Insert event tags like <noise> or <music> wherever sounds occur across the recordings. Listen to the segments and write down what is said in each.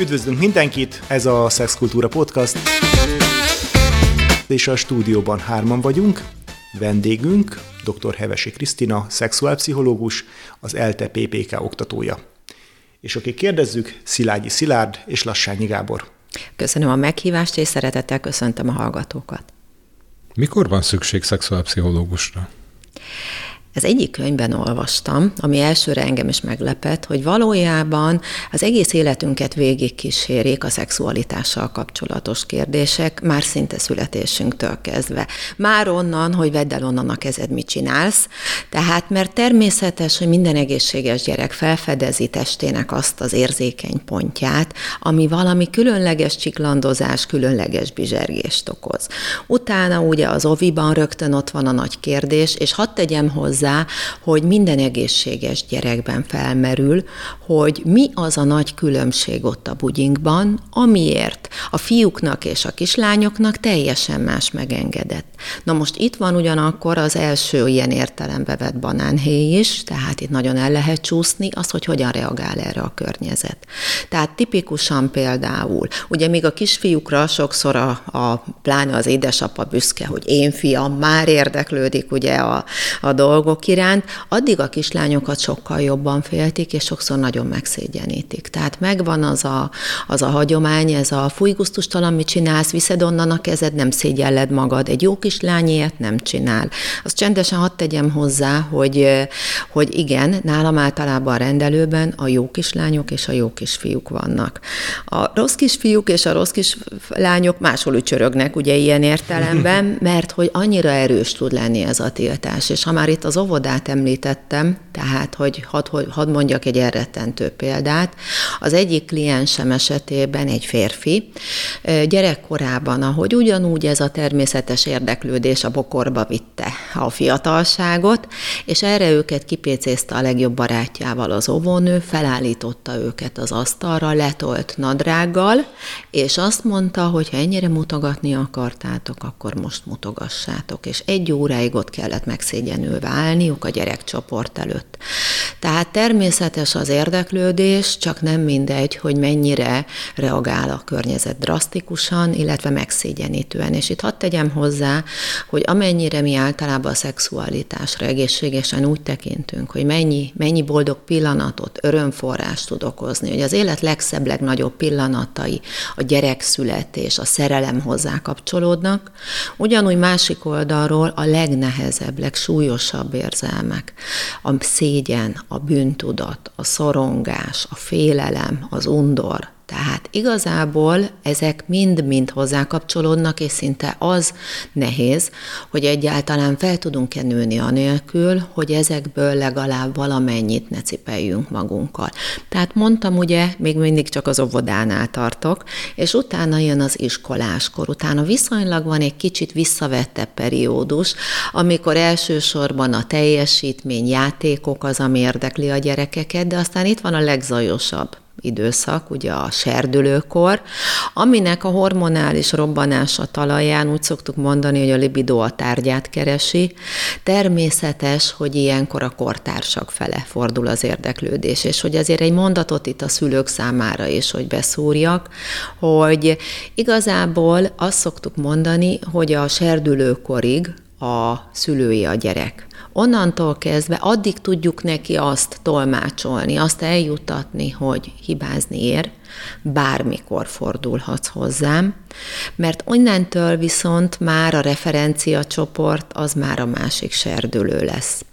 Üdvözlünk mindenkit, ez a Szexkultúra Podcast. És a stúdióban hárman vagyunk. Vendégünk dr. Hevesi Krisztina, szexuálpszichológus, az ELTE PPK oktatója. És akik kérdezzük, Szilágyi Szilárd és Lassányi Gábor. Köszönöm a meghívást, és szeretettel köszöntöm a hallgatókat. Mikor van szükség szexuálpszichológusra? Ez egyik könyvben olvastam, ami elsőre engem is meglepett, hogy valójában az egész életünket végig kísérik a szexualitással kapcsolatos kérdések, már szinte születésünktől kezdve. Már onnan, hogy vedd el onnan a kezed, mit csinálsz. Tehát, mert természetes, hogy minden egészséges gyerek felfedezi testének azt az érzékeny pontját, ami valami különleges csiklandozás, különleges bizsergést okoz. Utána ugye az oviban rögtön ott van a nagy kérdés, és hadd tegyem hozzá, hozzá, hogy minden egészséges gyerekben felmerül, hogy mi az a nagy különbség ott a bugyingban, amiért a fiúknak és a kislányoknak teljesen más megengedett. Na most itt van ugyanakkor az első ilyen értelembe vett banánhéj is, tehát itt nagyon el lehet csúszni, az, hogy hogyan reagál erre a környezet. Tehát tipikusan például, ugye még a kisfiúkra sokszor a, a pláne az édesapa büszke, hogy én fiam, már érdeklődik ugye a, a dolgok, dolgok iránt, addig a kislányokat sokkal jobban féltik, és sokszor nagyon megszégyenítik. Tehát megvan az a, az a hagyomány, ez a fújgusztustalan, mit csinálsz, viszed onnan a kezed, nem szégyelled magad. Egy jó kislány ilyet nem csinál. Azt csendesen hadd tegyem hozzá, hogy, hogy igen, nálam általában a rendelőben a jó kislányok és a jó kisfiúk vannak. A rossz kisfiúk és a rossz kislányok máshol ücsörögnek, ugye ilyen értelemben, <laughs> mert hogy annyira erős tud lenni ez a tiltás. És ha már itt az óvodát említettem, tehát, hogy hadd, hadd mondjak egy elrettentő példát. Az egyik kliensem esetében egy férfi gyerekkorában, ahogy ugyanúgy ez a természetes érdeklődés a bokorba vitte a fiatalságot, és erre őket kipécézte a legjobb barátjával az óvónő, felállította őket az asztalra, letolt nadrággal, és azt mondta, hogy ha ennyire mutogatni akartátok, akkor most mutogassátok. És egy óráig ott kellett megszégyenülve állniuk a gyerekcsoport előtt. Tehát természetes az érdeklődés, csak nem mindegy, hogy mennyire reagál a környezet drasztikusan, illetve megszégyenítően. És itt hadd tegyem hozzá, hogy amennyire mi általában a szexualitásra egészségesen úgy tekintünk, hogy mennyi, mennyi boldog pillanatot, örömforrást tud okozni, hogy az élet legszebb, legnagyobb pillanatai, a gyerekszületés, a szerelem hozzá kapcsolódnak, ugyanúgy másik oldalról a legnehezebb, legsúlyosabb érzelmek. A szégyen, a bűntudat, a szorongás, a félelem, az undor, tehát igazából ezek mind-mind hozzá kapcsolódnak, és szinte az nehéz, hogy egyáltalán fel tudunk-e nőni anélkül, hogy ezekből legalább valamennyit ne cipeljünk magunkkal. Tehát mondtam ugye, még mindig csak az óvodánál tartok, és utána jön az iskoláskor. Utána viszonylag van egy kicsit visszavettebb periódus, amikor elsősorban a teljesítmény, játékok az, ami érdekli a gyerekeket, de aztán itt van a legzajosabb időszak, ugye a serdülőkor, aminek a hormonális robbanása talaján úgy szoktuk mondani, hogy a libido a tárgyát keresi. Természetes, hogy ilyenkor a kortársak fele fordul az érdeklődés, és hogy azért egy mondatot itt a szülők számára is, hogy beszúrjak, hogy igazából azt szoktuk mondani, hogy a serdülőkorig a szülői a gyerek. Onnantól kezdve addig tudjuk neki azt tolmácsolni, azt eljutatni, hogy hibázni ér, bármikor fordulhatsz hozzám, mert onnantól viszont már a referencia csoport az már a másik serdülő lesz.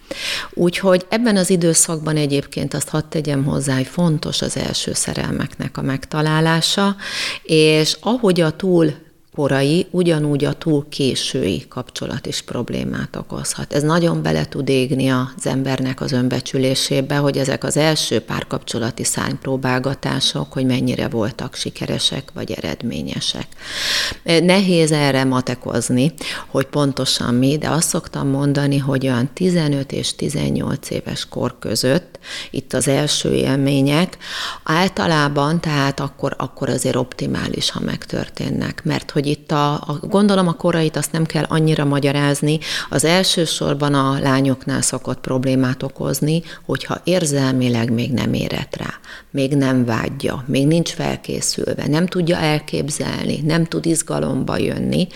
Úgyhogy ebben az időszakban egyébként azt hadd tegyem hozzá, hogy fontos az első szerelmeknek a megtalálása, és ahogy a túl korai, ugyanúgy a túl késői kapcsolat is problémát okozhat. Ez nagyon bele tud égni az embernek az önbecsülésébe, hogy ezek az első párkapcsolati szánypróbálgatások, hogy mennyire voltak sikeresek vagy eredményesek. Nehéz erre matekozni, hogy pontosan mi, de azt szoktam mondani, hogy olyan 15 és 18 éves kor között, itt az első élmények, általában, tehát akkor, akkor azért optimális, ha megtörténnek, mert hogy itt a, a gondolom a korait azt nem kell annyira magyarázni, az elsősorban a lányoknál szokott problémát okozni, hogyha érzelmileg még nem érett rá. még nem vágyja, még nincs felkészülve, nem tudja elképzelni, nem tud izgalomba jönni,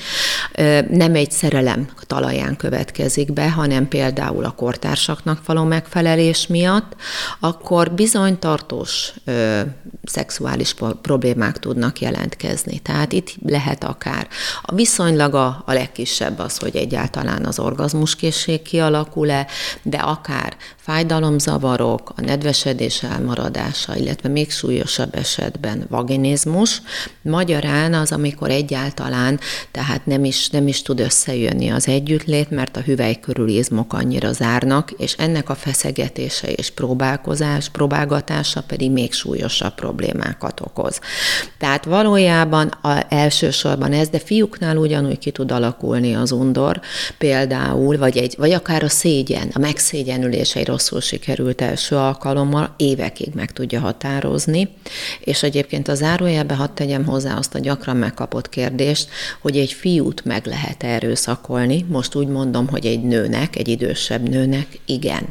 nem egy szerelem talaján következik be, hanem például a kortársaknak való megfelelés miatt, akkor bizony tartós ö, szexuális problémák tudnak jelentkezni. Tehát itt lehet akár a viszonylag a, a legkisebb az, hogy egyáltalán az orgazmuskészség kialakul-e, de akár fájdalomzavarok, a nedvesedés elmaradása, illetve még súlyosabb esetben vaginizmus. Magyarán az, amikor egyáltalán, tehát nem is, nem is tud összejönni az együttlét, mert a hüvely körüli izmok annyira zárnak, és ennek a feszegetése és próbálkozás, próbálgatása pedig még súlyosabb problémákat okoz. Tehát valójában a, elsősorban ez, de fiúknál ugyanúgy ki tud alakulni az undor, például, vagy, egy, vagy akár a szégyen, a megszégyenülés egy rosszul sikerült első alkalommal, évekig meg tudja határozni, és egyébként a zárójelbe hadd tegyem hozzá azt a gyakran megkapott kérdést, hogy egy fiút meg lehet erőszakolni, most úgy mondom, hogy egy nőnek, egy idősebb nőnek, igen.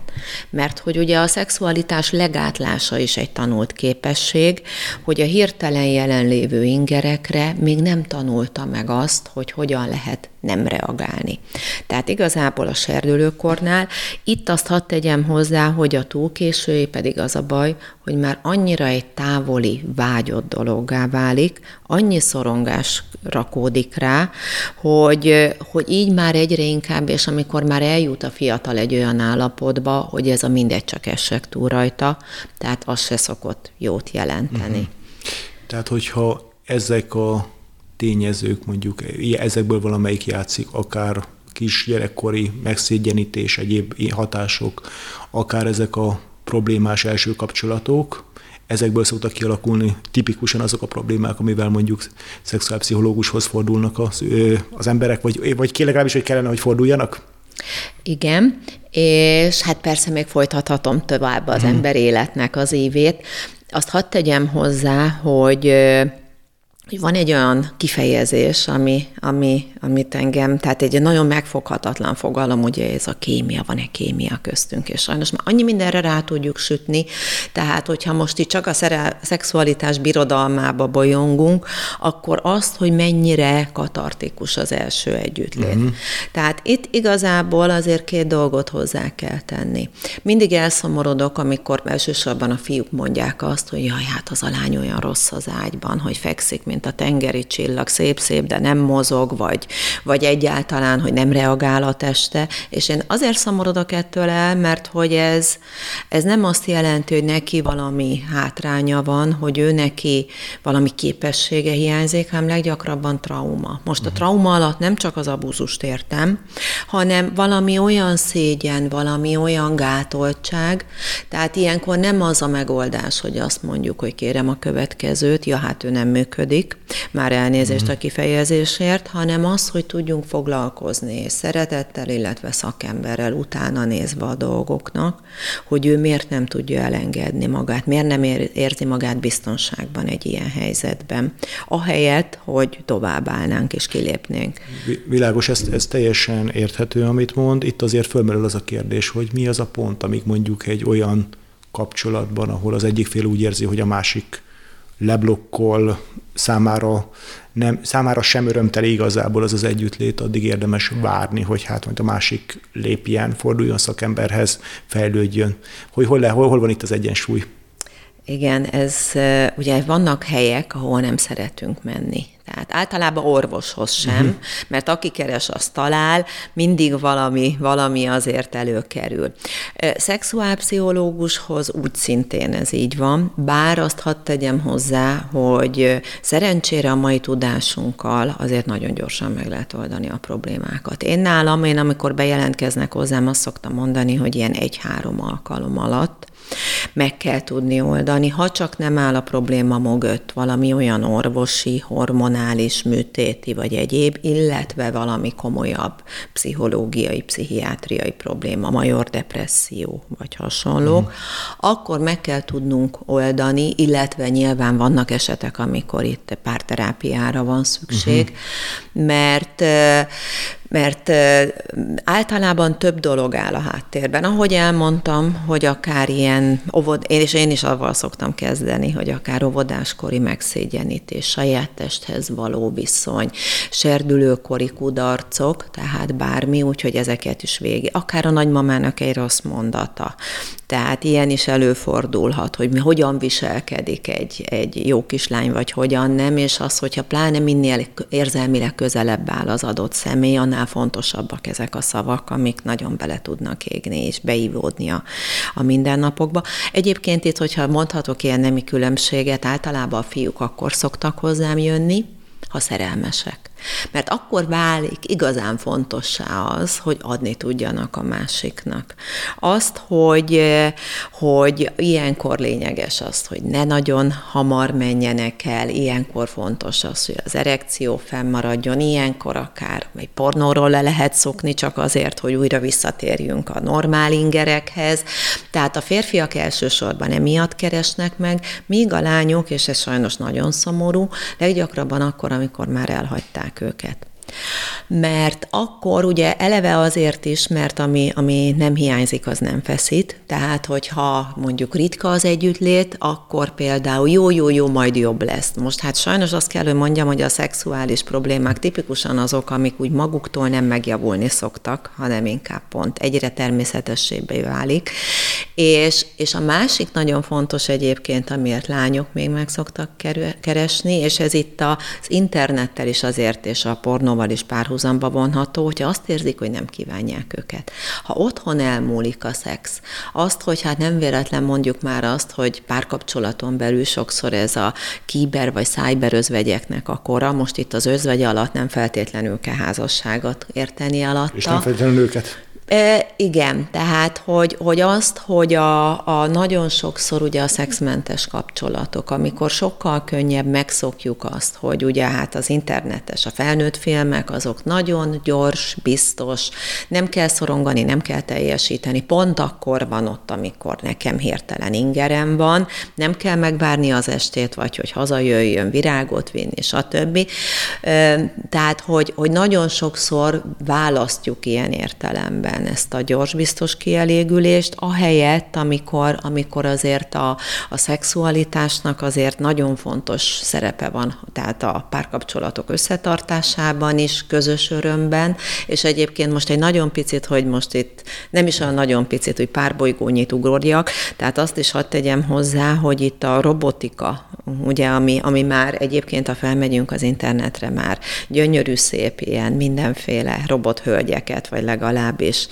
Mert hogy ugye a szexualitás legátlása is egy tanult képesség, hogy a hirtelen jelenlévő ingerekre még nem tanulta meg azt, hogy hogyan lehet nem reagálni. Tehát igazából a serdülőkornál itt azt hadd tegyem hozzá, hogy a túlkésői pedig az a baj, hogy már annyira egy távoli, vágyott dologgá válik, annyi szorongás rakódik rá, hogy, hogy így már egyre inkább, és amikor már eljut a fiatal egy olyan állapotba, hogy ez a mindegy csak esek túl rajta, tehát az se szokott jót jelenteni. Uh-huh. Tehát, hogyha ezek a tényezők, mondjuk ezekből valamelyik játszik, akár kisgyerekkori megszégyenítés, egyéb hatások, akár ezek a problémás első kapcsolatok, ezekből szoktak kialakulni tipikusan azok a problémák, amivel mondjuk szexuálpszichológushoz fordulnak az, az emberek, vagy, vagy legalábbis, hogy kellene, hogy forduljanak? Igen, és hát persze még folytathatom tovább az hmm. ember életnek az évét. Azt hadd tegyem hozzá, hogy hogy van egy olyan kifejezés, ami, ami, amit engem, tehát egy nagyon megfoghatatlan fogalom, ugye ez a kémia, van egy kémia köztünk, és sajnos már annyi mindenre rá tudjuk sütni, tehát hogyha most itt csak a szerel, szexualitás birodalmába bolyongunk, akkor azt, hogy mennyire katartikus az első együttlét. Uh-huh. Tehát itt igazából azért két dolgot hozzá kell tenni. Mindig elszomorodok, amikor elsősorban a fiúk mondják azt, hogy jaj, hát az a lány olyan rossz az ágyban, hogy fekszik, mint mint a tengeri csillag, szép-szép, de nem mozog, vagy, vagy egyáltalán, hogy nem reagál a teste, és én azért szomorodok ettől el, mert hogy ez, ez nem azt jelenti, hogy neki valami hátránya van, hogy ő neki valami képessége hiányzik, hanem leggyakrabban trauma. Most a mhm. trauma alatt nem csak az abúzust értem, hanem valami olyan szégyen, valami olyan gátoltság, tehát ilyenkor nem az a megoldás, hogy azt mondjuk, hogy kérem a következőt, ja, hát ő nem működik, már elnézést mm. a kifejezésért, hanem az, hogy tudjunk foglalkozni szeretettel, illetve szakemberrel utána nézve a dolgoknak, hogy ő miért nem tudja elengedni magát, miért nem érzi magát biztonságban egy ilyen helyzetben, ahelyett, hogy továbbállnánk és kilépnénk. Világos, ez, ez teljesen érthető, amit mond. Itt azért fölmerül az a kérdés, hogy mi az a pont, amíg mondjuk egy olyan kapcsolatban, ahol az egyik fél úgy érzi, hogy a másik leblokkol, számára, nem, számára sem örömteli igazából az az együttlét, addig érdemes várni, hogy hát majd a másik lépjen, forduljon szakemberhez, fejlődjön. Hogy hol, le, hol, hol van itt az egyensúly? Igen, ez ugye vannak helyek, ahol nem szeretünk menni. Tehát általában orvoshoz sem, uh-huh. mert aki keres, azt talál, mindig valami, valami azért előkerül. Szexuálpszichológushoz úgy szintén ez így van, bár azt hadd tegyem hozzá, hogy szerencsére a mai tudásunkkal azért nagyon gyorsan meg lehet oldani a problémákat. Én nálam, én amikor bejelentkeznek hozzám, azt szoktam mondani, hogy ilyen egy-három alkalom alatt meg kell tudni oldani, ha csak nem áll a probléma mögött valami olyan orvosi, hormonális, műtéti vagy egyéb, illetve valami komolyabb pszichológiai, pszichiátriai probléma, major depresszió vagy hasonlók, mm. akkor meg kell tudnunk oldani, illetve nyilván vannak esetek, amikor itt párterápiára van szükség, mm-hmm. mert mert általában több dolog áll a háttérben. Ahogy elmondtam, hogy akár ilyen, óvod, én is, én is avval szoktam kezdeni, hogy akár óvodáskori megszégyenítés, saját testhez való viszony, serdülőkori kudarcok, tehát bármi, úgyhogy ezeket is végig. Akár a nagymamának egy rossz mondata, tehát ilyen is előfordulhat, hogy mi hogyan viselkedik egy, egy jó kislány, vagy hogyan nem, és az, hogyha pláne minél érzelmileg közelebb áll az adott személy, annál fontosabbak ezek a szavak, amik nagyon bele tudnak égni és beívódni a, a mindennapokba. Egyébként itt, hogyha mondhatok ilyen nemi különbséget, általában a fiúk akkor szoktak hozzám jönni, ha szerelmesek. Mert akkor válik igazán fontossá az, hogy adni tudjanak a másiknak. Azt, hogy, hogy ilyenkor lényeges az, hogy ne nagyon hamar menjenek el, ilyenkor fontos az, hogy az erekció fennmaradjon, ilyenkor akár egy pornóról le lehet szokni, csak azért, hogy újra visszatérjünk a normál ingerekhez. Tehát a férfiak elsősorban emiatt keresnek meg, míg a lányok, és ez sajnos nagyon szomorú, leggyakrabban akkor, amikor már elhagyták hagyták őket mert akkor ugye eleve azért is, mert ami, ami nem hiányzik, az nem feszít, tehát hogyha mondjuk ritka az együttlét, akkor például jó-jó-jó, majd jobb lesz. Most hát sajnos azt kell, hogy mondjam, hogy a szexuális problémák tipikusan azok, amik úgy maguktól nem megjavulni szoktak, hanem inkább pont egyre természetessébbé válik. És, és a másik nagyon fontos egyébként, amiért lányok még meg szoktak keresni, és ez itt az internettel is azért, és a pornóval is párhuzamos, párhuzamba vonható, hogyha azt érzik, hogy nem kívánják őket. Ha otthon elmúlik a szex, azt, hogy hát nem véletlen mondjuk már azt, hogy párkapcsolaton belül sokszor ez a kiber vagy cyber özvegyeknek a kora, most itt az özvegy alatt nem feltétlenül kell házasságot érteni alatta. És nem feltétlenül őket. E, igen, tehát, hogy, hogy azt, hogy a, a nagyon sokszor ugye a szexmentes kapcsolatok, amikor sokkal könnyebb megszokjuk azt, hogy ugye hát az internetes, a felnőtt filmek, azok nagyon gyors, biztos, nem kell szorongani, nem kell teljesíteni, pont akkor van ott, amikor nekem hirtelen ingerem van, nem kell megvárni az estét, vagy hogy hazajöjjön, virágot vinni, stb. Tehát, hogy, hogy nagyon sokszor választjuk ilyen értelemben igen, ezt a gyors, biztos kielégülést, ahelyett, amikor, amikor azért a, a szexualitásnak azért nagyon fontos szerepe van, tehát a párkapcsolatok összetartásában is, közös örömben, és egyébként most egy nagyon picit, hogy most itt nem is olyan nagyon picit, hogy pár bolygónyit ugorjak, tehát azt is hadd tegyem hozzá, hogy itt a robotika, ugye, ami, ami már egyébként, ha felmegyünk az internetre, már gyönyörű, szép ilyen mindenféle robothölgyeket, vagy legalábbis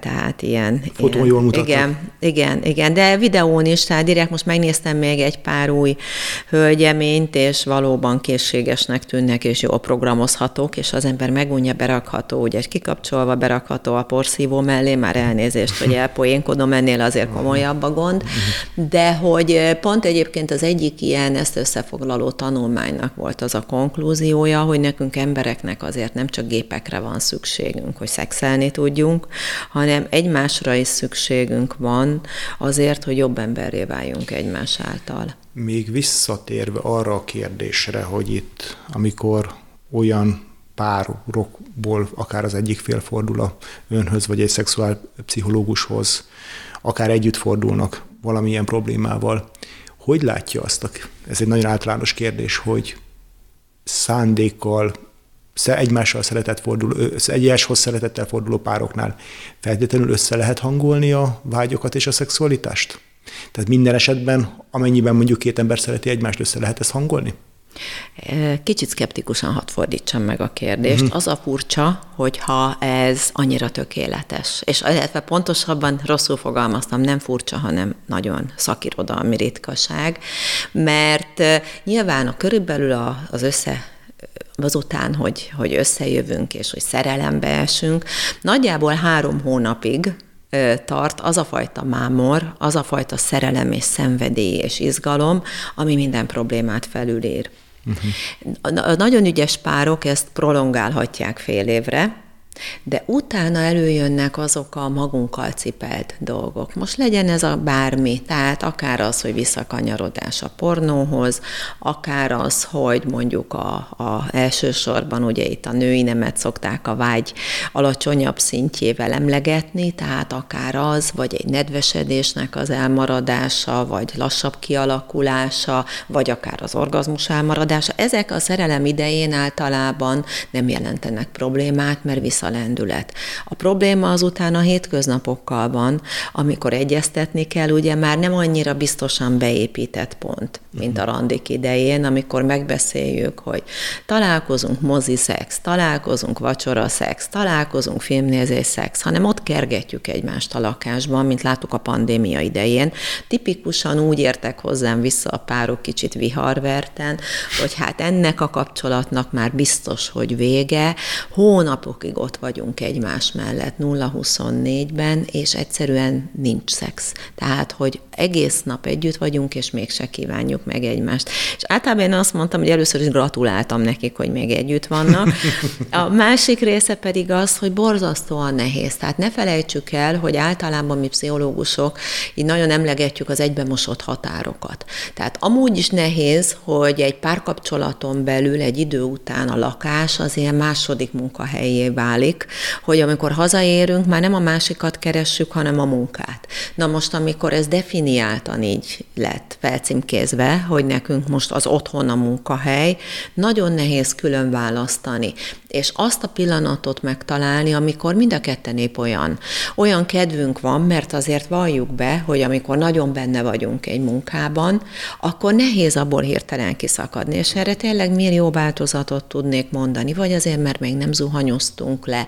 tehát ilyen... Fotón jól mutatnak. Igen, igen, igen, de videón is, tehát direkt most megnéztem még egy pár új hölgyeményt, és valóban készségesnek tűnnek, és jól programozhatók, és az ember megunja berakható, ugye kikapcsolva berakható a porszívó mellé, már elnézést, hogy elpoénkodom, ennél azért komolyabb a gond, de hogy pont egyébként az egyik ilyen ezt összefoglaló tanulmánynak volt az a konklúziója, hogy nekünk embereknek azért nem csak gépekre van szükségünk, hogy szexelni tudjunk, hanem egymásra is szükségünk van azért, hogy jobb emberré váljunk egymás által. Még visszatérve arra a kérdésre, hogy itt, amikor olyan párokból akár az egyik fél fordul a önhöz, vagy egy szexuálpszichológushoz, akár együtt fordulnak valamilyen problémával, hogy látja azt, ez egy nagyon általános kérdés, hogy szándékkal egymással szeretett forduló, egyeshoz szeretettel forduló pároknál feltétlenül össze lehet hangolni a vágyokat és a szexualitást? Tehát minden esetben, amennyiben mondjuk két ember szereti egymást, össze lehet ezt hangolni? Kicsit szkeptikusan hat fordítsam meg a kérdést. Uh-huh. Az a furcsa, hogyha ez annyira tökéletes. És illetve pontosabban rosszul fogalmaztam, nem furcsa, hanem nagyon szakirodalmi ritkaság, mert nyilván a körülbelül az össze azután, hogy, hogy összejövünk és hogy szerelembe esünk, nagyjából három hónapig tart az a fajta mámor, az a fajta szerelem és szenvedély és izgalom, ami minden problémát felülír. Uh-huh. A nagyon ügyes párok ezt prolongálhatják fél évre, de utána előjönnek azok a magunkkal cipelt dolgok. Most legyen ez a bármi, tehát akár az, hogy visszakanyarodás a pornóhoz, akár az, hogy mondjuk a, a elsősorban ugye itt a női nemet szokták a vágy alacsonyabb szintjével emlegetni, tehát akár az, vagy egy nedvesedésnek az elmaradása, vagy lassabb kialakulása, vagy akár az orgazmus elmaradása. Ezek a szerelem idején általában nem jelentenek problémát, mert vissza lendület. A probléma azután a hétköznapokkal van, amikor egyeztetni kell, ugye már nem annyira biztosan beépített pont, mint a randik idején, amikor megbeszéljük, hogy találkozunk mozi szex, találkozunk vacsora szex, találkozunk filmnézés szex, hanem ott kergetjük egymást a lakásban, mint láttuk a pandémia idején. Tipikusan úgy értek hozzám vissza a párok kicsit viharverten, hogy hát ennek a kapcsolatnak már biztos, hogy vége, hónapokig ott vagyunk egymás mellett 0-24-ben, és egyszerűen nincs szex. Tehát, hogy egész nap együtt vagyunk, és mégse kívánjuk meg egymást. És általában én azt mondtam, hogy először is gratuláltam nekik, hogy még együtt vannak. A másik része pedig az, hogy borzasztóan nehéz. Tehát ne felejtsük el, hogy általában mi pszichológusok így nagyon emlegetjük az egybemosott határokat. Tehát amúgy is nehéz, hogy egy párkapcsolaton belül egy idő után a lakás az ilyen második munkahelyé válik, hogy amikor hazaérünk, már nem a másikat keressük, hanem a munkát. Na most, amikor ez definiáltan így lett felcímkézve, hogy nekünk most az otthon a munkahely, nagyon nehéz külön választani és azt a pillanatot megtalálni, amikor mind a ketten épp olyan, olyan kedvünk van, mert azért valljuk be, hogy amikor nagyon benne vagyunk egy munkában, akkor nehéz abból hirtelen kiszakadni, és erre tényleg millió változatot tudnék mondani, vagy azért, mert még nem zuhanyoztunk le,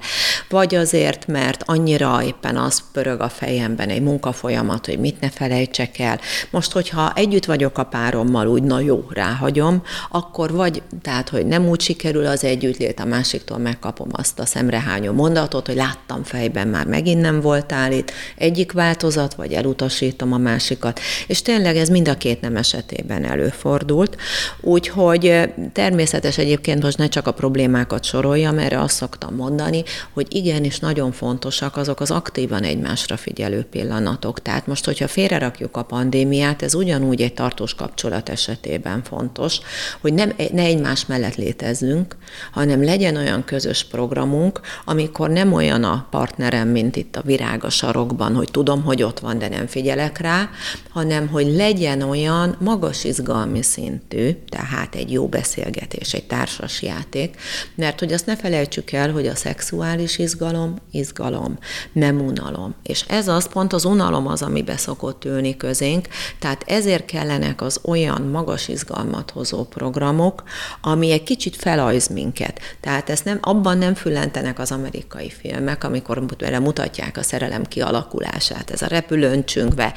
vagy azért, mert annyira éppen az pörög a fejemben egy munkafolyamat, hogy mit ne felejtsek el. Most, hogyha együtt vagyok a párommal, úgy na jó, ráhagyom, akkor vagy, tehát, hogy nem úgy sikerül az együttlét, a másik másiktól megkapom azt a szemrehányó mondatot, hogy láttam fejben, már megint nem voltál itt, egyik változat, vagy elutasítom a másikat. És tényleg ez mind a két nem esetében előfordult. Úgyhogy természetes egyébként most ne csak a problémákat soroljam, erre azt szoktam mondani, hogy igenis nagyon fontosak azok az aktívan egymásra figyelő pillanatok. Tehát most, hogyha félrerakjuk a pandémiát, ez ugyanúgy egy tartós kapcsolat esetében fontos, hogy nem, ne egymás mellett létezzünk, hanem legyen olyan olyan közös programunk, amikor nem olyan a partnerem, mint itt a virág a sarokban, hogy tudom, hogy ott van, de nem figyelek rá, hanem hogy legyen olyan magas izgalmi szintű, tehát egy jó beszélgetés, egy társas játék, mert hogy azt ne felejtsük el, hogy a szexuális izgalom, izgalom, nem unalom. És ez az pont az unalom az, ami beszokott ülni közénk, tehát ezért kellenek az olyan magas izgalmat hozó programok, ami egy kicsit felajz minket. Tehát ezt nem, abban nem füllentenek az amerikai filmek, amikor mutatják a szerelem kialakulását, ez a repülőn csüngve,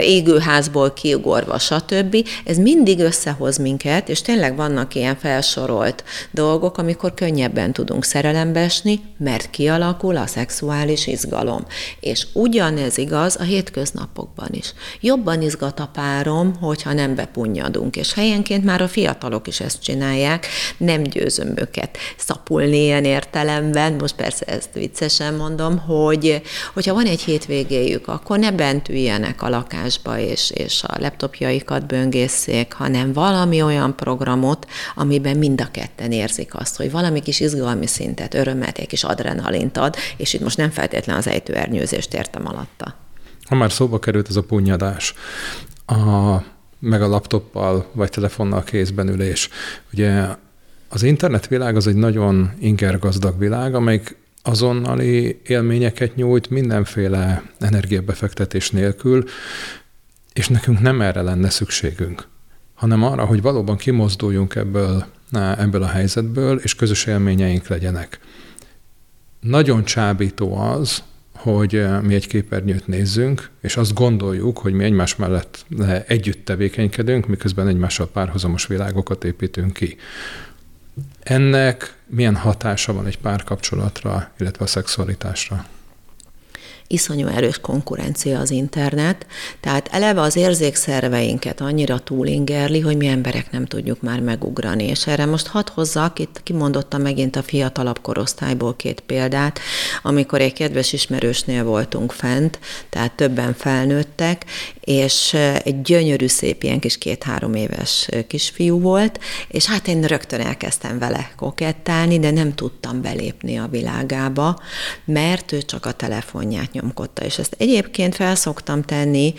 égőházból kiugorva, stb. Ez mindig összehoz minket, és tényleg vannak ilyen felsorolt dolgok, amikor könnyebben tudunk szerelembe esni, mert kialakul a szexuális izgalom. És ugyanez igaz a hétköznapokban is. Jobban izgat a párom, hogyha nem bepunnyadunk, és helyenként már a fiatalok is ezt csinálják, nem győzöm őket szapul megfordulni ilyen értelemben, most persze ezt viccesen mondom, hogy hogyha van egy hétvégéjük, akkor ne bent üljenek a lakásba, és, és a laptopjaikat böngészék, hanem valami olyan programot, amiben mind a ketten érzik azt, hogy valami kis izgalmi szintet, örömet, egy kis adrenalint ad, és itt most nem feltétlen az ejtőernyőzést értem alatta. Ha már szóba került ez a punyadás, a, meg a laptoppal vagy telefonnal kézben ülés. Ugye az internetvilág az egy nagyon ingergazdag világ, amelyik azonnali élményeket nyújt mindenféle energiabefektetés nélkül, és nekünk nem erre lenne szükségünk, hanem arra, hogy valóban kimozduljunk ebből, ebből a helyzetből, és közös élményeink legyenek. Nagyon csábító az, hogy mi egy képernyőt nézzünk, és azt gondoljuk, hogy mi egymás mellett együtt tevékenykedünk, miközben egymással párhuzamos világokat építünk ki. Ennek milyen hatása van egy párkapcsolatra, illetve a szexualitásra? Iszonyú erős konkurencia az internet, tehát eleve az érzékszerveinket annyira túlingerli, hogy mi emberek nem tudjuk már megugrani. És erre most hadd hozzak, itt kimondottam megint a fiatalabb korosztályból két példát, amikor egy kedves ismerősnél voltunk fent, tehát többen felnőttek, és egy gyönyörű, szép ilyen kis két-három éves kisfiú volt, és hát én rögtön elkezdtem vele kokettálni, de nem tudtam belépni a világába, mert ő csak a telefonját nyomkodta. És ezt egyébként felszoktam tenni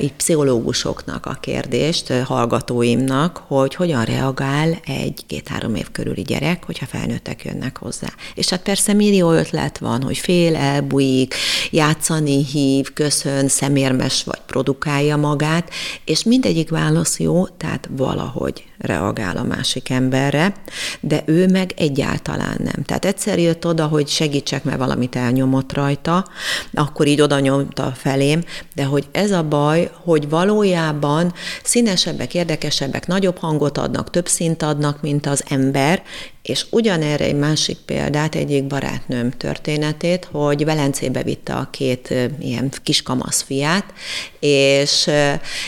így pszichológusoknak a kérdést, hallgatóimnak, hogy hogyan reagál egy két-három év körüli gyerek, hogyha felnőttek jönnek hozzá. És hát persze millió ötlet van, hogy fél, elbújik, játszani hív, köszön, szemérmes vagy produkálja magát, és mindegyik válasz jó, tehát valahogy reagál a másik emberre, de ő meg egyáltalán nem. Tehát egyszer jött oda, hogy segítsek, mert valamit elnyomott rajta, akkor így oda nyomta felém, de hogy ez a baj, hogy valójában színesebbek, érdekesebbek, nagyobb hangot adnak, több szint adnak, mint az ember, és ugyanerre egy másik példát, egyik barátnőm történetét, hogy Velencébe vitte a két ilyen kiskamasz fiát, és,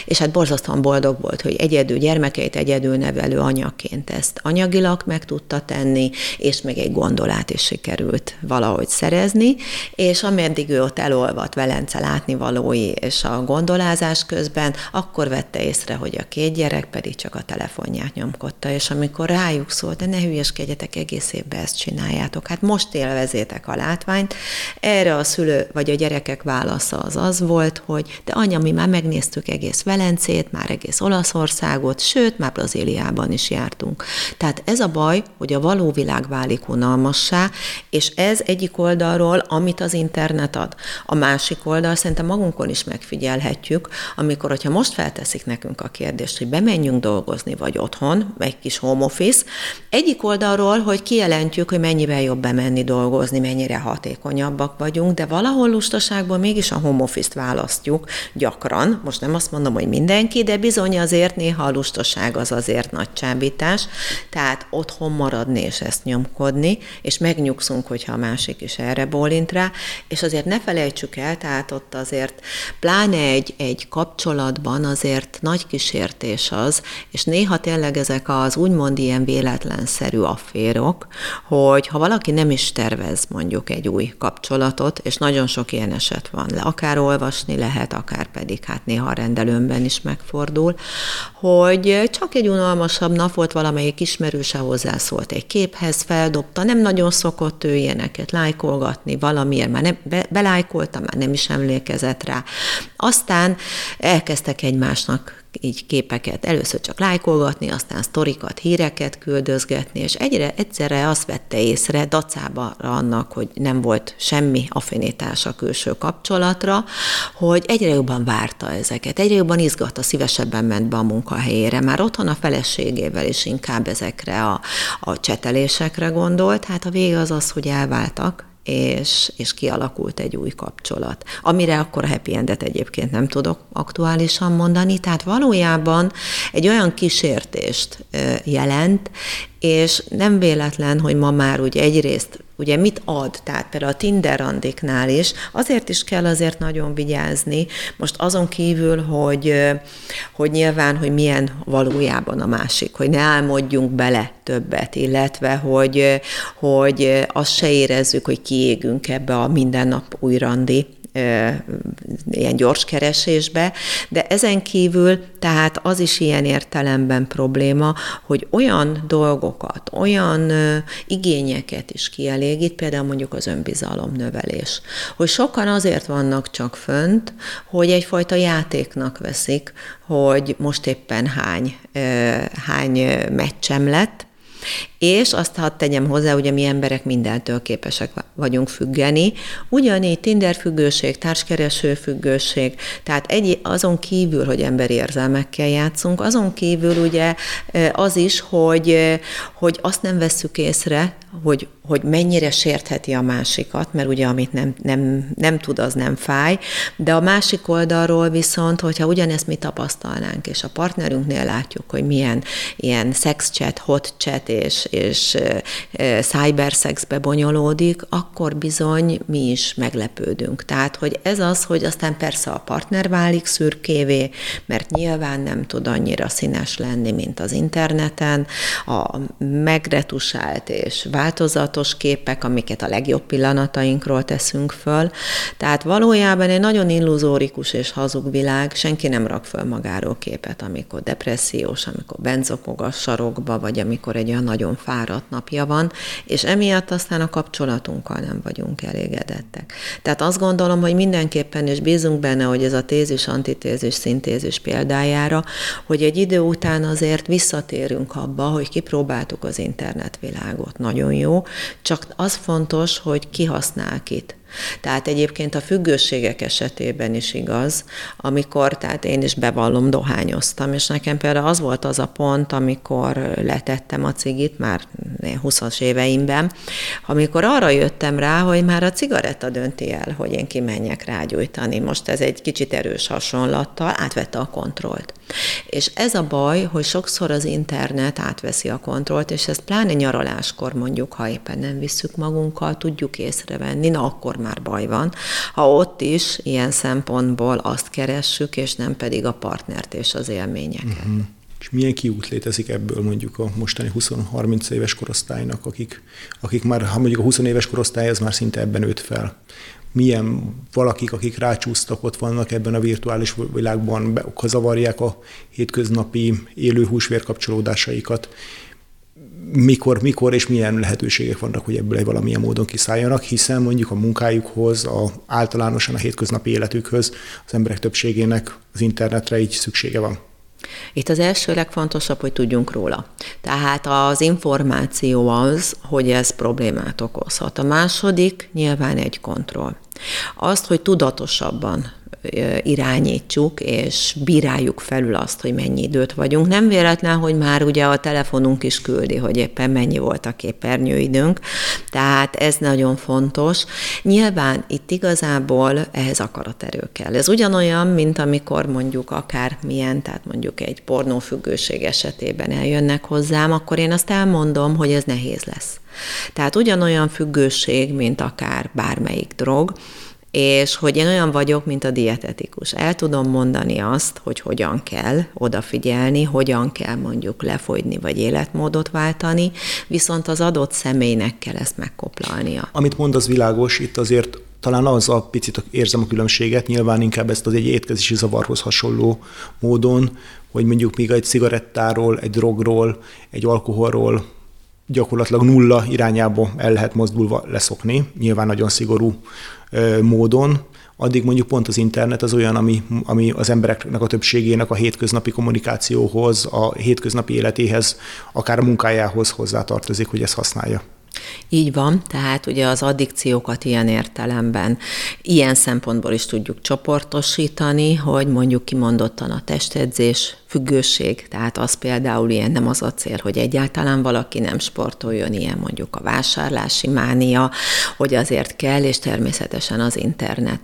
és hát borzasztóan boldog volt, hogy egyedül gyermekeit egyedül nevelő anyaként ezt anyagilag meg tudta tenni, és még egy gondolát is sikerült valahogy szerezni, és ameddig ő ott elolvadt Velence látnivalói és a gondolázás közben, akkor vette észre, hogy a két gyerek pedig csak a telefonját nyomkodta, és amikor rájuk szólt, de ne hülyeskedjetek, egész évben ezt csináljátok, hát most élvezétek a látványt, erre a szülő vagy a gyerekek válasza az az volt, hogy de anya, mi már megnéztük egész Velencét, már egész Olaszországot, sőt, már Brazíliában is jártunk. Tehát ez a baj, hogy a való világ válik unalmassá, és ez egyik oldalról, amit az internet ad. A másik oldal szerintem magunkon is megfigyelhetjük, amikor, hogyha most felteszik nekünk a kérdést, hogy bemenjünk dolgozni, vagy otthon, egy kis home office, egyik oldalról, hogy kijelentjük, hogy mennyivel jobb bemenni dolgozni, mennyire hatékonyabbak vagyunk, de valahol lustaságból mégis a home office-t választjuk gyakran. Most nem azt mondom, hogy mindenki, de bizony azért néha a lustaság az azért nagy csábítás. Tehát otthon maradni és ezt nyomkodni, és megnyugszunk, hogyha a másik is erre bólint rá, és azért ne felejtsük el, tehát ott azért pláne egy, egy kapcsolatban azért nagy kísértés az, és néha tényleg ezek az úgymond ilyen véletlenszerű afférok, hogy ha valaki nem is tervez mondjuk egy új kapcsolatot, és nagyon sok ilyen eset van, le akár olvasni lehet, akár pedig hát néha a rendelőmben is megfordul, hogy csak egy unalmasabb nap volt valamelyik ismerőse hozzászólt egy képhez, feldobta, nem nagyon szokott ő ilyeneket lájkolgatni, valamiért már nem, be, belájkolta, már nem is emlékezett rá. Aztán elkezdtek egymásnak így képeket először csak lájkolgatni, aztán sztorikat, híreket küldözgetni, és egyre egyszerre azt vette észre, dacába annak, hogy nem volt semmi affinitás a külső kapcsolatra, hogy egyre jobban várta ezeket, egyre jobban izgatta, szívesebben ment be a munkahelyére. Már otthon a feleségével is inkább ezekre a, a csetelésekre gondolt, hát a vége az az, hogy elváltak, és, és kialakult egy új kapcsolat. Amire akkor a happy endet egyébként nem tudok aktuálisan mondani, tehát valójában egy olyan kísértést jelent, és nem véletlen, hogy ma már ugye egyrészt ugye mit ad, tehát például a Tinder randiknál is, azért is kell azért nagyon vigyázni, most azon kívül, hogy, hogy nyilván, hogy milyen valójában a másik, hogy ne álmodjunk bele többet, illetve, hogy, hogy azt se érezzük, hogy kiégünk ebbe a mindennap új randi ilyen gyors keresésbe, de ezen kívül tehát az is ilyen értelemben probléma, hogy olyan dolgokat, olyan igényeket is kielégít, például mondjuk az önbizalom növelés. Hogy sokan azért vannak csak fönt, hogy egyfajta játéknak veszik, hogy most éppen hány, hány meccsem lett, és azt hadd tegyem hozzá, hogy mi emberek mindentől képesek vagyunk függeni. Ugyanígy Tinder függőség, társkereső függőség, tehát egy, azon kívül, hogy emberi érzelmekkel játszunk, azon kívül ugye az is, hogy, hogy azt nem vesszük észre, hogy, hogy mennyire sértheti a másikat, mert ugye amit nem, nem, nem tud, az nem fáj, de a másik oldalról viszont, hogyha ugyanezt mi tapasztalnánk, és a partnerünknél látjuk, hogy milyen ilyen sex chat, hot chat és, és cyberszexbe bonyolódik, akkor bizony mi is meglepődünk. Tehát, hogy ez az, hogy aztán persze a partner válik szürkévé, mert nyilván nem tud annyira színes lenni, mint az interneten, a megretusált és változatos képek, amiket a legjobb pillanatainkról teszünk föl. Tehát valójában egy nagyon illuzórikus és hazug világ, senki nem rak föl magáról képet, amikor depressziós, amikor benzokog a sarokba, vagy amikor egy olyan nagyon fáradt napja van, és emiatt aztán a kapcsolatunkkal nem vagyunk elégedettek. Tehát azt gondolom, hogy mindenképpen, és bízunk benne, hogy ez a tézis, antitézis, szintézis példájára, hogy egy idő után azért visszatérünk abba, hogy kipróbáltuk az internetvilágot. Nagyon jó, csak az fontos, hogy ki használ kit. Tehát egyébként a függőségek esetében is igaz, amikor, tehát én is bevallom, dohányoztam, és nekem például az volt az a pont, amikor letettem a cigit, már 20-as éveimben, amikor arra jöttem rá, hogy már a cigaretta dönti el, hogy én kimenjek rágyújtani. Most ez egy kicsit erős hasonlattal, átvette a kontrollt. És ez a baj, hogy sokszor az internet átveszi a kontrollt, és ezt pláne nyaraláskor mondjuk, ha éppen nem visszük magunkkal, tudjuk észrevenni, na akkor már baj van. Ha ott is ilyen szempontból azt keressük, és nem pedig a partnert és az élményeket. Uh-huh. És milyen kiút létezik ebből mondjuk a mostani 20-30 éves korosztálynak, akik, akik már, ha mondjuk a 20 éves korosztály, az már szinte ebben őt fel milyen valakik, akik rácsúsztak, ott vannak ebben a virtuális világban, zavarják a hétköznapi élő húsvér kapcsolódásaikat, mikor, mikor és milyen lehetőségek vannak, hogy ebből egy valamilyen módon kiszálljanak, hiszen mondjuk a munkájukhoz, a, általánosan a hétköznapi életükhöz az emberek többségének az internetre így szüksége van. Itt az első legfontosabb, hogy tudjunk róla. Tehát az információ az, hogy ez problémát okozhat. A második nyilván egy kontroll. Azt, hogy tudatosabban irányítsuk, és bíráljuk felül azt, hogy mennyi időt vagyunk. Nem véletlen, hogy már ugye a telefonunk is küldi, hogy éppen mennyi volt a képernyőidőnk, tehát ez nagyon fontos. Nyilván itt igazából ehhez akaraterő kell. Ez ugyanolyan, mint amikor mondjuk akár milyen, tehát mondjuk egy pornófüggőség esetében eljönnek hozzám, akkor én azt elmondom, hogy ez nehéz lesz. Tehát ugyanolyan függőség, mint akár bármelyik drog, és hogy én olyan vagyok, mint a dietetikus. El tudom mondani azt, hogy hogyan kell odafigyelni, hogyan kell mondjuk lefogyni, vagy életmódot váltani, viszont az adott személynek kell ezt megkoplalnia. Amit mond, az világos, itt azért talán az a picit érzem a különbséget, nyilván inkább ezt az egy étkezési zavarhoz hasonló módon, hogy mondjuk még egy cigarettáról, egy drogról, egy alkoholról gyakorlatilag nulla irányába el lehet mozdulva leszokni, nyilván nagyon szigorú módon, addig mondjuk pont az internet az olyan, ami, ami az embereknek a többségének a hétköznapi kommunikációhoz, a hétköznapi életéhez, akár a munkájához hozzátartozik, hogy ezt használja. Így van, tehát ugye az addikciókat ilyen értelemben, ilyen szempontból is tudjuk csoportosítani, hogy mondjuk kimondottan a testedzés, függőség, tehát az például ilyen nem az a cél, hogy egyáltalán valaki nem sportoljon, ilyen mondjuk a vásárlási mánia, hogy azért kell, és természetesen az internet.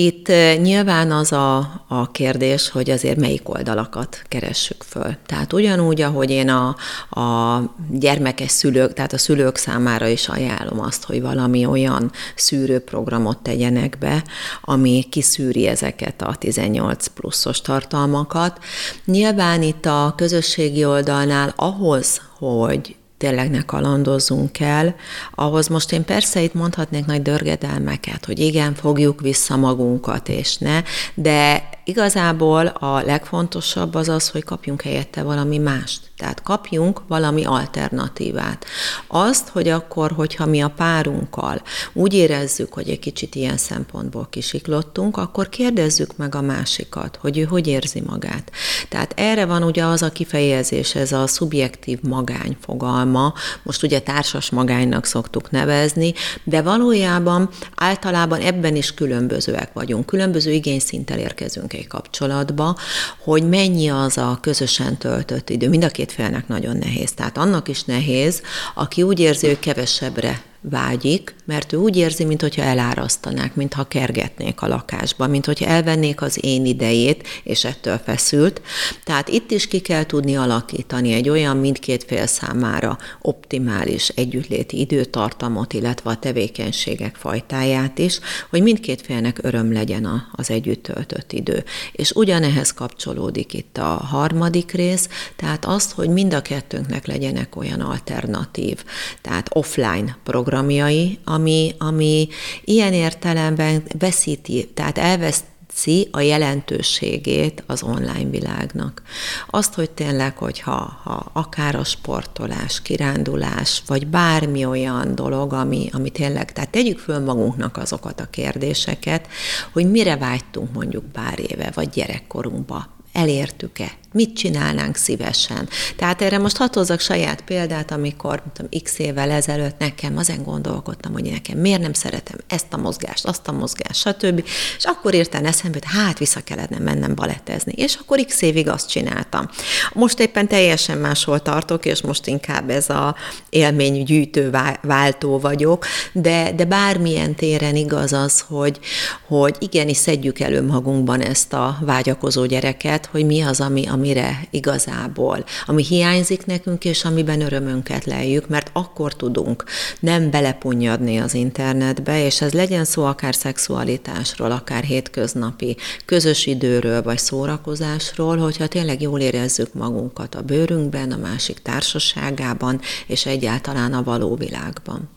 Itt nyilván az a, a kérdés, hogy azért melyik oldalakat keressük föl. Tehát ugyanúgy, ahogy én a, a gyermekes szülők, tehát a szülők számára is ajánlom azt, hogy valami olyan szűrőprogramot tegyenek be, ami kiszűri ezeket a 18 pluszos tartalmakat. Nyilván itt a közösségi oldalnál ahhoz, hogy tényleg ne kalandozzunk el. Ahhoz most én persze itt mondhatnék nagy dörgedelmeket, hogy igen, fogjuk vissza magunkat, és ne, de igazából a legfontosabb az az, hogy kapjunk helyette valami mást. Tehát kapjunk valami alternatívát. Azt, hogy akkor, hogyha mi a párunkkal úgy érezzük, hogy egy kicsit ilyen szempontból kisiklottunk, akkor kérdezzük meg a másikat, hogy ő hogy érzi magát. Tehát erre van ugye az a kifejezés, ez a szubjektív magány fogalma, most ugye társas magánynak szoktuk nevezni, de valójában általában ebben is különbözőek vagyunk, különböző igényszinttel érkezünk szülőkkel kapcsolatba, hogy mennyi az a közösen töltött idő. Mind a két félnek nagyon nehéz. Tehát annak is nehéz, aki úgy érzi, hogy kevesebbre vágyik, mert ő úgy érzi, mintha elárasztanák, mintha kergetnék a lakásba, mintha elvennék az én idejét, és ettől feszült. Tehát itt is ki kell tudni alakítani egy olyan mindkét fél számára optimális együttléti időtartamot, illetve a tevékenységek fajtáját is, hogy mindkét félnek öröm legyen az együtt töltött idő. És ugyanehhez kapcsolódik itt a harmadik rész, tehát azt, hogy mind a kettőnknek legyenek olyan alternatív, tehát offline program programjai, ami, ami ilyen értelemben veszíti, tehát elveszi a jelentőségét az online világnak. Azt, hogy tényleg, hogyha ha akár a sportolás, kirándulás, vagy bármi olyan dolog, ami, ami tényleg, tehát tegyük föl magunknak azokat a kérdéseket, hogy mire vágytunk mondjuk pár éve, vagy gyerekkorunkba, elértük-e, mit csinálnánk szívesen. Tehát erre most hadd saját példát, amikor tudom, x évvel ezelőtt nekem azen gondolkodtam, hogy nekem miért nem szeretem ezt a mozgást, azt a mozgást, stb. És akkor értem eszembe, hogy hát vissza kellene mennem balettezni. És akkor x évig azt csináltam. Most éppen teljesen máshol tartok, és most inkább ez a élménygyűjtő váltó vagyok, de, de bármilyen téren igaz az, hogy, hogy igenis szedjük elő magunkban ezt a vágyakozó gyereket, hogy mi az, ami, amire igazából, ami hiányzik nekünk, és amiben örömünket leljük, mert akkor tudunk nem belepunyadni az internetbe, és ez legyen szó akár szexualitásról, akár hétköznapi közös időről, vagy szórakozásról, hogyha tényleg jól érezzük magunkat a bőrünkben, a másik társaságában, és egyáltalán a való világban.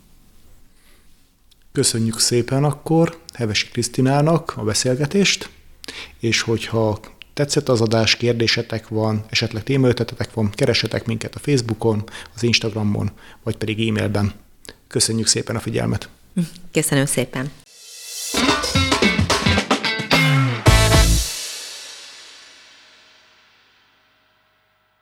Köszönjük szépen akkor Hevesi Krisztinának a beszélgetést, és hogyha tetszett az adás, kérdésetek van, esetleg témaötletetek van, keresetek minket a Facebookon, az Instagramon, vagy pedig e-mailben. Köszönjük szépen a figyelmet! Köszönöm szépen!